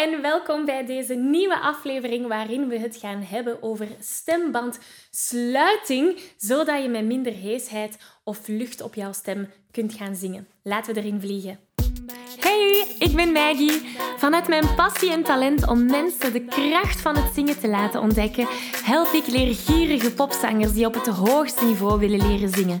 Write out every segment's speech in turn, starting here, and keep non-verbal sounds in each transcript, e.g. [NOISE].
en welkom bij deze nieuwe aflevering waarin we het gaan hebben over stembandsluiting, zodat je met minder heesheid of lucht op jouw stem kunt gaan zingen. Laten we erin vliegen. Hey, ik ben Maggie. Vanuit mijn passie en talent om mensen de kracht van het zingen te laten ontdekken, help ik leergierige popzangers die op het hoogste niveau willen leren zingen.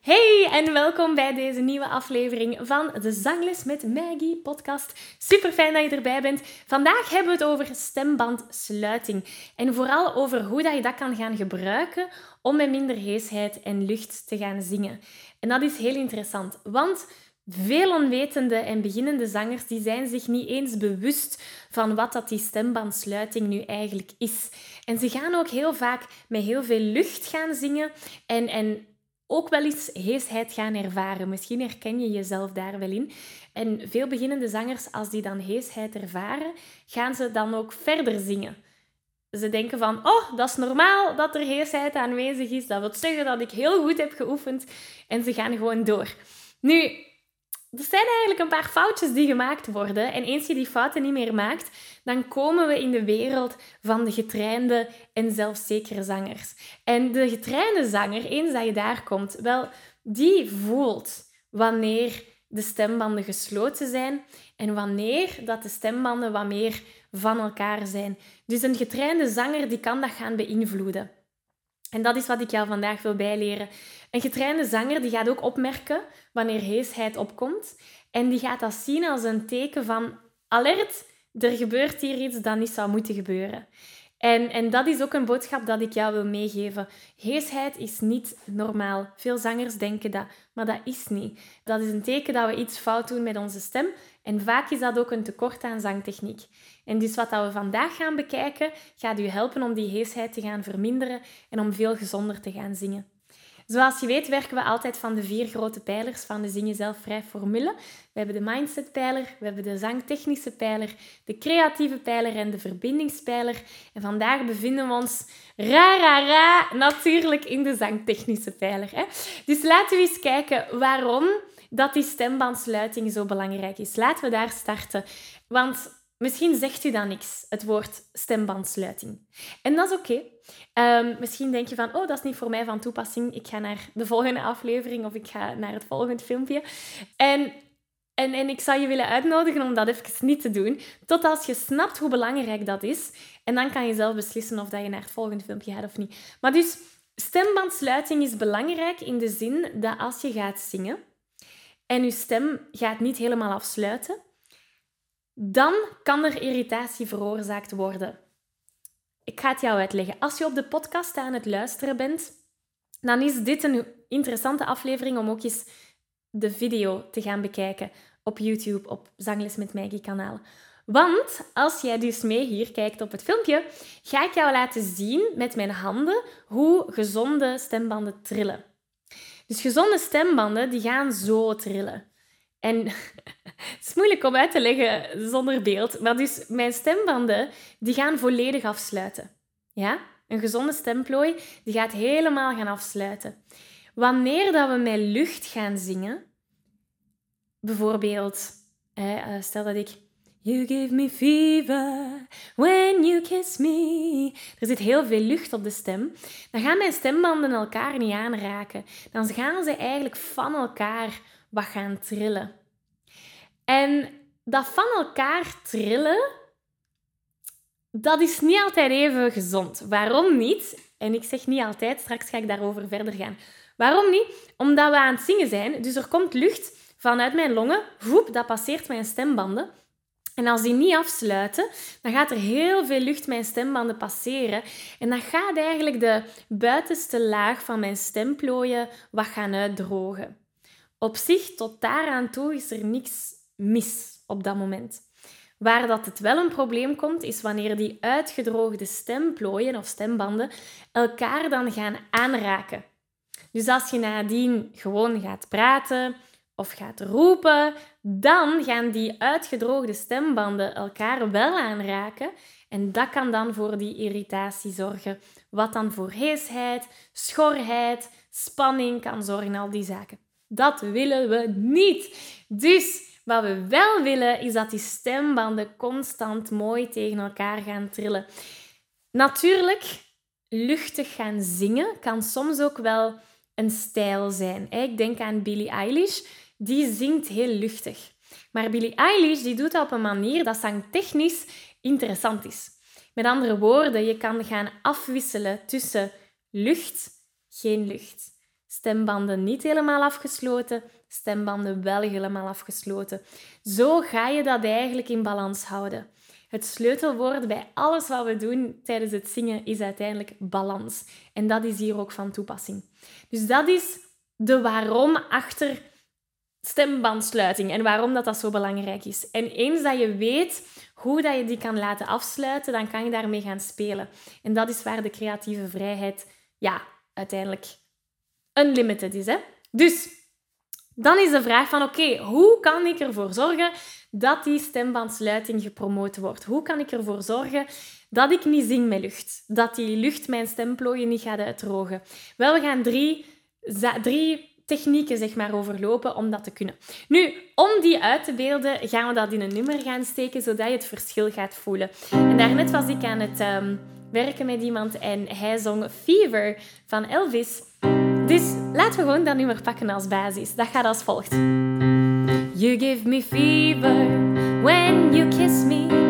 Hey en welkom bij deze nieuwe aflevering van de Zangles met Maggie podcast. Super fijn dat je erbij bent. Vandaag hebben we het over stembandsluiting en vooral over hoe dat je dat kan gaan gebruiken om met minder heesheid en lucht te gaan zingen. En dat is heel interessant, want veel onwetende en beginnende zangers die zijn zich niet eens bewust van wat dat die stembandsluiting nu eigenlijk is. En ze gaan ook heel vaak met heel veel lucht gaan zingen en, en ook wel eens heesheid gaan ervaren. Misschien herken je jezelf daar wel in. En veel beginnende zangers, als die dan heesheid ervaren, gaan ze dan ook verder zingen. Ze denken van, oh, dat is normaal dat er heesheid aanwezig is. Dat wil zeggen dat ik heel goed heb geoefend. En ze gaan gewoon door. Nu, er zijn eigenlijk een paar foutjes die gemaakt worden. En eens je die fouten niet meer maakt, dan komen we in de wereld van de getrainde en zelfzekere zangers. En de getrainde zanger, eens dat je daar komt, wel, die voelt wanneer de stembanden gesloten zijn en wanneer dat de stembanden wat meer van elkaar zijn. Dus een getrainde zanger die kan dat gaan beïnvloeden. En dat is wat ik jou vandaag wil bijleren. Een getrainde zanger die gaat ook opmerken wanneer heesheid opkomt. En die gaat dat zien als een teken van alert, er gebeurt hier iets dat niet zou moeten gebeuren. En, en dat is ook een boodschap dat ik jou wil meegeven. Heesheid is niet normaal. Veel zangers denken dat, maar dat is niet. Dat is een teken dat we iets fout doen met onze stem. En vaak is dat ook een tekort aan zangtechniek. En dus wat we vandaag gaan bekijken, gaat u helpen om die heesheid te gaan verminderen en om veel gezonder te gaan zingen. Zoals je weet werken we altijd van de vier grote pijlers van de Zing Jezelf Vrij formule. We hebben de mindset-pijler, we hebben de zangtechnische pijler, de creatieve pijler en de verbindingspijler. En vandaag bevinden we ons ra, ra, ra, natuurlijk in de zangtechnische pijler. Hè? Dus laten we eens kijken waarom dat die stembandsluiting zo belangrijk is. Laten we daar starten. Want Misschien zegt u dan niks, het woord stembandsluiting. En dat is oké. Ehm, misschien denk je van, oh, dat is niet voor mij van toepassing. Ik ga naar de volgende aflevering of ik ga naar het volgende filmpje. En, en, en ik zou je willen uitnodigen om dat even niet te doen, tot als je snapt hoe belangrijk dat is. En dan kan je zelf beslissen of dat je naar het volgende filmpje gaat of niet. Maar dus, stembandsluiting is belangrijk in de zin dat als je gaat zingen en je stem gaat niet helemaal afsluiten, dan kan er irritatie veroorzaakt worden. Ik ga het jou uitleggen. Als je op de podcast aan het luisteren bent, dan is dit een interessante aflevering om ook eens de video te gaan bekijken op YouTube, op Zangles met Maggie kanaal. Want als jij dus mee hier kijkt op het filmpje, ga ik jou laten zien met mijn handen hoe gezonde stembanden trillen. Dus gezonde stembanden die gaan zo trillen. En [LAUGHS] het is moeilijk om uit te leggen zonder beeld, maar dus mijn stembanden die gaan volledig afsluiten. Ja? Een gezonde stemplooi die gaat helemaal gaan afsluiten. Wanneer dat we met lucht gaan zingen, bijvoorbeeld, eh, stel dat ik You give me fever when you kiss me. Er zit heel veel lucht op de stem. Dan gaan mijn stembanden elkaar niet aanraken. Dan gaan ze eigenlijk van elkaar wat gaan trillen. En dat van elkaar trillen, dat is niet altijd even gezond. Waarom niet? En ik zeg niet altijd, straks ga ik daarover verder gaan. Waarom niet? Omdat we aan het zingen zijn. Dus er komt lucht vanuit mijn longen. Voep, dat passeert mijn stembanden. En als die niet afsluiten, dan gaat er heel veel lucht mijn stembanden passeren. En dan gaat eigenlijk de buitenste laag van mijn stemplooien wat gaan uitdrogen. Op zich, tot daaraan toe, is er niks mis op dat moment. Waar dat het wel een probleem komt, is wanneer die uitgedroogde stemplooien of stembanden elkaar dan gaan aanraken. Dus als je nadien gewoon gaat praten of gaat roepen, dan gaan die uitgedroogde stembanden elkaar wel aanraken. En dat kan dan voor die irritatie zorgen, wat dan voor heesheid, schorheid, spanning kan zorgen, al die zaken. Dat willen we niet. Dus wat we wel willen, is dat die stembanden constant mooi tegen elkaar gaan trillen. Natuurlijk, luchtig gaan zingen kan soms ook wel een stijl zijn. Ik denk aan Billie Eilish, die zingt heel luchtig. Maar Billie Eilish die doet dat op een manier dat zangtechnisch interessant is. Met andere woorden, je kan gaan afwisselen tussen lucht, geen lucht. Stembanden niet helemaal afgesloten, stembanden wel helemaal afgesloten. Zo ga je dat eigenlijk in balans houden. Het sleutelwoord bij alles wat we doen tijdens het zingen is uiteindelijk balans. En dat is hier ook van toepassing. Dus dat is de waarom achter stembandsluiting en waarom dat, dat zo belangrijk is. En eens dat je weet hoe dat je die kan laten afsluiten, dan kan je daarmee gaan spelen. En dat is waar de creatieve vrijheid ja, uiteindelijk unlimited is. Hè? Dus dan is de vraag van oké, hoe kan ik ervoor zorgen dat die stembandsluiting gepromoot wordt? Hoe kan ik ervoor zorgen dat ik niet zing met lucht? Dat die lucht mijn stemplooien niet gaat uitdrogen? Wel, we gaan drie, drie technieken zeg maar, overlopen om dat te kunnen. Nu, om die uit te beelden, gaan we dat in een nummer gaan steken, zodat je het verschil gaat voelen. En daarnet was ik aan het um, werken met iemand en hij zong Fever van Elvis. Dus laten we gewoon dat nummer pakken als basis. Dat gaat als volgt. You give me fever when you kiss me.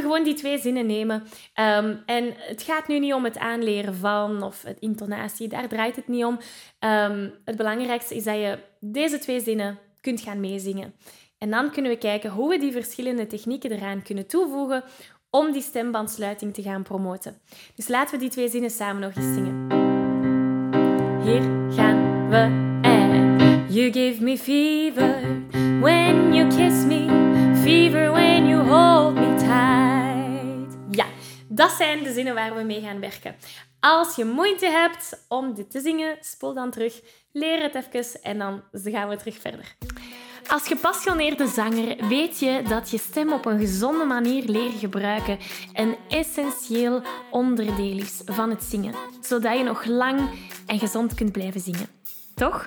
Gewoon die twee zinnen nemen. Um, en het gaat nu niet om het aanleren van of het intonatie. Daar draait het niet om. Um, het belangrijkste is dat je deze twee zinnen kunt gaan meezingen. En dan kunnen we kijken hoe we die verschillende technieken eraan kunnen toevoegen om die stembandsluiting te gaan promoten. Dus laten we die twee zinnen samen nog eens zingen. Hier gaan we en You give me fever when you kiss me, fever when you hold me tight. Dat zijn de zinnen waar we mee gaan werken. Als je moeite hebt om dit te zingen, spoel dan terug, leer het even en dan gaan we terug verder. Als gepassioneerde zanger weet je dat je stem op een gezonde manier leren gebruiken een essentieel onderdeel is van het zingen, zodat je nog lang en gezond kunt blijven zingen. Toch?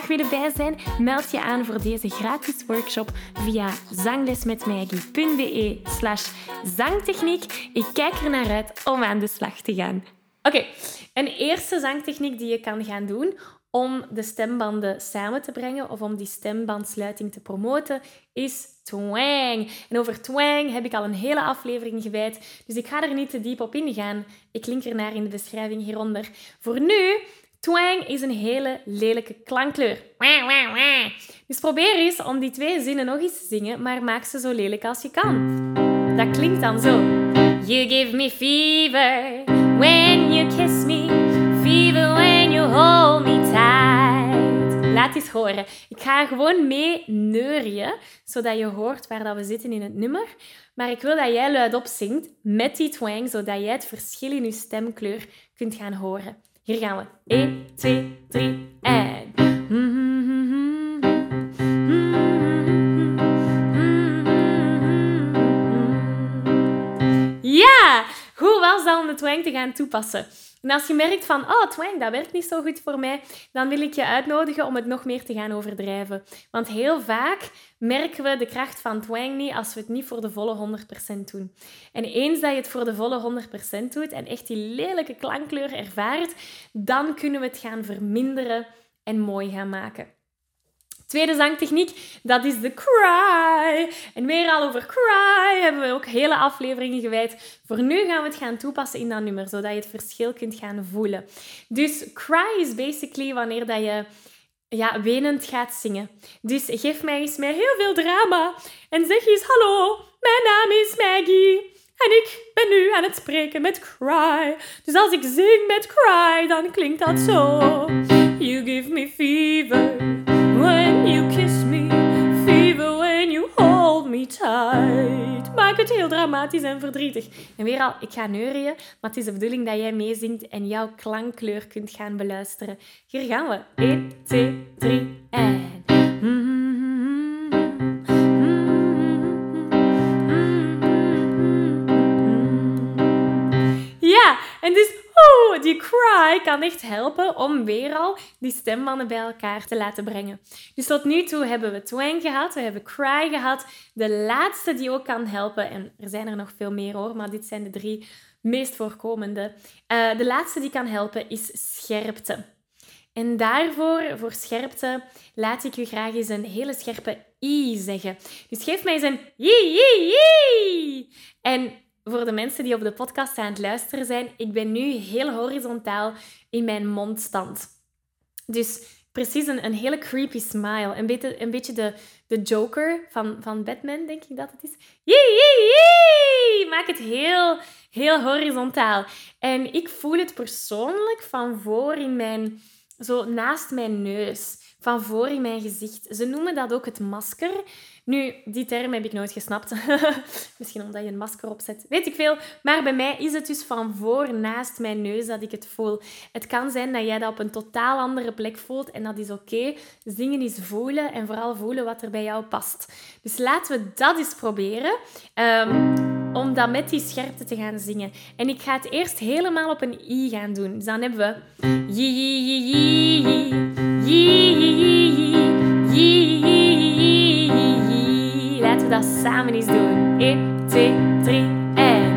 willen bij zijn, meld je aan voor deze gratis workshop via zanglesmetmaggie.be slash zangtechniek. Ik kijk er naar uit om aan de slag te gaan. Oké, een eerste zangtechniek die je kan gaan doen om de stembanden samen te brengen of om die stembandsluiting te promoten, is twang. En over twang heb ik al een hele aflevering gewijd, dus ik ga er niet te diep op ingaan. Ik link ernaar in de beschrijving hieronder. Voor nu, Twang is een hele lelijke klankkleur. Dus probeer eens om die twee zinnen nog eens te zingen, maar maak ze zo lelijk als je kan. Dat klinkt dan zo. You give me fever when you kiss me. Fever when you hold me tight. Laat eens horen. Ik ga gewoon mee neurien, zodat je hoort waar dat we zitten in het nummer. Maar ik wil dat jij luidop zingt met die twang, zodat jij het verschil in je stemkleur kunt gaan horen. Hier gaan we. 1, 2, 3 en... Ja! Hoe was dat om de twang te gaan toepassen? En als je merkt van, oh, twang, dat werkt niet zo goed voor mij, dan wil ik je uitnodigen om het nog meer te gaan overdrijven. Want heel vaak merken we de kracht van twang niet als we het niet voor de volle 100% doen. En eens dat je het voor de volle 100% doet en echt die lelijke klankkleur ervaart, dan kunnen we het gaan verminderen en mooi gaan maken. Tweede zangtechniek, dat is de cry. En meer al over cry hebben we ook hele afleveringen gewijd. Voor nu gaan we het gaan toepassen in dat nummer, zodat je het verschil kunt gaan voelen. Dus cry is basically wanneer dat je ja, wenend gaat zingen. Dus geef mij eens met heel veel drama en zeg eens hallo, mijn naam is Maggie. En ik ben nu aan het spreken met cry. Dus als ik zing met cry, dan klinkt dat zo. You give me fever when you kiss me, fever when you hold me tight. Maak het heel dramatisch en verdrietig. En weer al, ik ga neurien, maar het is de bedoeling dat jij meezingt en jouw klankkleur kunt gaan beluisteren. Hier gaan we. 1, 2, 3 en... Ja, Die cry kan echt helpen om weer al die stembanden bij elkaar te laten brengen. Dus tot nu toe hebben we twang gehad, we hebben cry gehad. De laatste die ook kan helpen, en er zijn er nog veel meer hoor, maar dit zijn de drie meest voorkomende. Uh, de laatste die kan helpen is scherpte. En daarvoor, voor scherpte, laat ik u graag eens een hele scherpe i zeggen. Dus geef mij eens een i, i, i. En voor de mensen die op de podcast aan het luisteren zijn, ik ben nu heel horizontaal in mijn mondstand. Dus precies een, hele creepy smile. Een beetje, een beetje de, de Joker van, van Batman, denk ik dat het is. Yee, yee, yee! Maak het heel, heel horizontaal. En ik voel het persoonlijk van voor in mijn, zo naast mijn neus van voor in mijn gezicht. Ze noemen dat ook het masker. Nu, die term heb ik nooit gesnapt. [LAUGHS] Misschien omdat je een masker opzet. Weet ik veel. Maar bij mij is het dus van voor naast mijn neus dat ik het voel. Het kan zijn dat jij dat op een totaal andere plek voelt. En dat is oké. Zingen is voelen. En vooral voelen wat er bij jou past. Dus laten we dat eens proberen. Um, om dat met die scherpte te gaan zingen. En ik ga het eerst helemaal op een i gaan doen. Dus dan hebben we... Laten we dat samen eens doen. 1, 2, 3 en...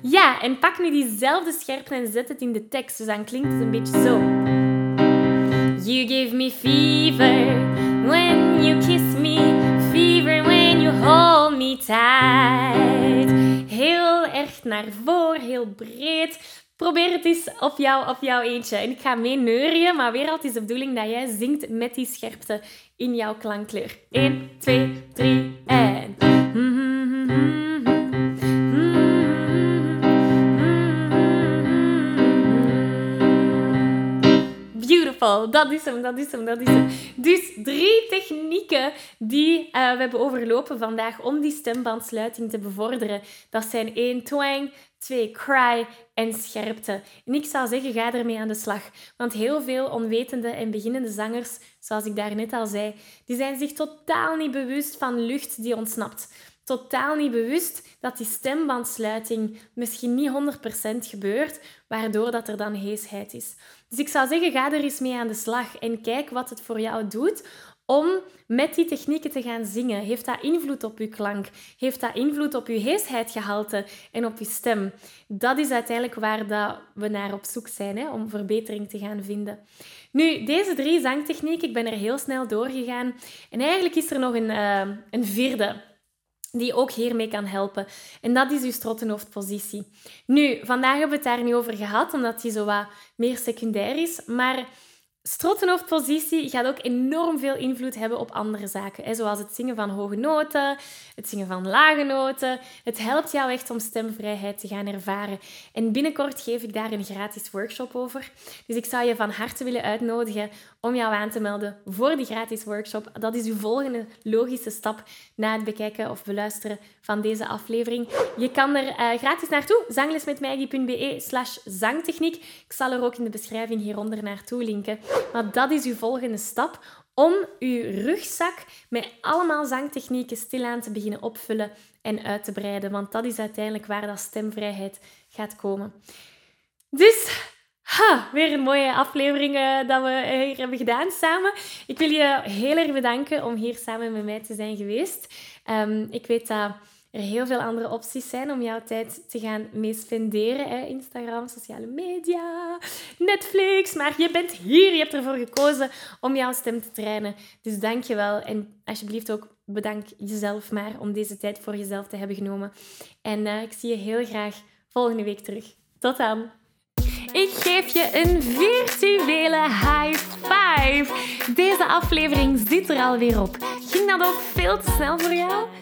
Ja, en pak nu diezelfde scherpte en zet het in de tekst. Dus dan klinkt het een beetje zo. You give me fever when you kiss me, fever when you hold me tight. Heel erg naar voren, heel breed. Probeer het eens op jou, op jouw eentje. En ik ga mee neurien, maar weer altijd is de bedoeling dat jij zingt met die scherpte in jouw klankkleur. 1, 2, 3 en... Dat is hem, dat is hem, dat is hem. Dus drie technieken die uh, we hebben overlopen vandaag om die stembandsluiting te bevorderen. Dat zijn één twang, twee cry en scherpte. En ik zou zeggen, ga ermee aan de slag. Want heel veel onwetende en beginnende zangers, zoals ik daarnet al zei, die zijn zich totaal niet bewust van lucht die ontsnapt totaal niet bewust dat die stembandsluiting misschien niet 100% gebeurt, waardoor dat er dan heesheid is. Dus ik zou zeggen, ga er eens mee aan de slag en kijk wat het voor jou doet om met die technieken te gaan zingen. Heeft dat invloed op je klank? Heeft dat invloed op je heesheidsgehalte en op je stem? Dat is uiteindelijk waar dat we naar op zoek zijn, hè, om verbetering te gaan vinden. Nu, deze drie zangtechnieken, ik ben er heel snel doorgegaan. En eigenlijk is er nog een, uh, een vierde die ook hiermee kan helpen. En dat is uw strottenhoofdpositie. Nu, vandaag hebben we het daar niet over gehad, omdat die zo wat meer secundair is. Maar strottenhoofdpositie gaat ook enorm veel invloed hebben op andere zaken. Zoals het zingen van hoge noten, het zingen van lage noten. Het helpt jou echt om stemvrijheid te gaan ervaren. En binnenkort geef ik daar een gratis workshop over. Dus ik zou je van harte willen uitnodigen om jou aan te melden voor die gratis workshop. Dat is uw volgende logische stap na het bekijken of beluisteren van deze aflevering. Je kan er uh, gratis naartoe, zanglesmetmaggie.be slash zangtechniek. Ik zal er ook in de beschrijving hieronder naartoe linken. Maar dat is uw volgende stap om uw rugzak met allemaal zangtechnieken stilaan te beginnen opvullen en uit te breiden. Want dat is uiteindelijk waar dat stemvrijheid gaat komen. Dus Ha, weer een mooie aflevering uh, dat we hier hebben gedaan samen. Ik wil je heel erg bedanken om hier samen met mij te zijn geweest. Um, ik weet dat er heel veel andere opties zijn om jouw tijd te gaan mee spenderen. Hè? Instagram, sociale media, Netflix. Maar je bent hier, je hebt ervoor gekozen om jouw stem te trainen. Dus dank je wel. En alsjeblieft ook bedank jezelf maar om deze tijd voor jezelf te hebben genomen. En uh, ik zie je heel graag volgende week terug. Tot dan! Ik geef je een virtuele high five. Deze aflevering zit er alweer op. Ging dat ook veel te snel voor jou?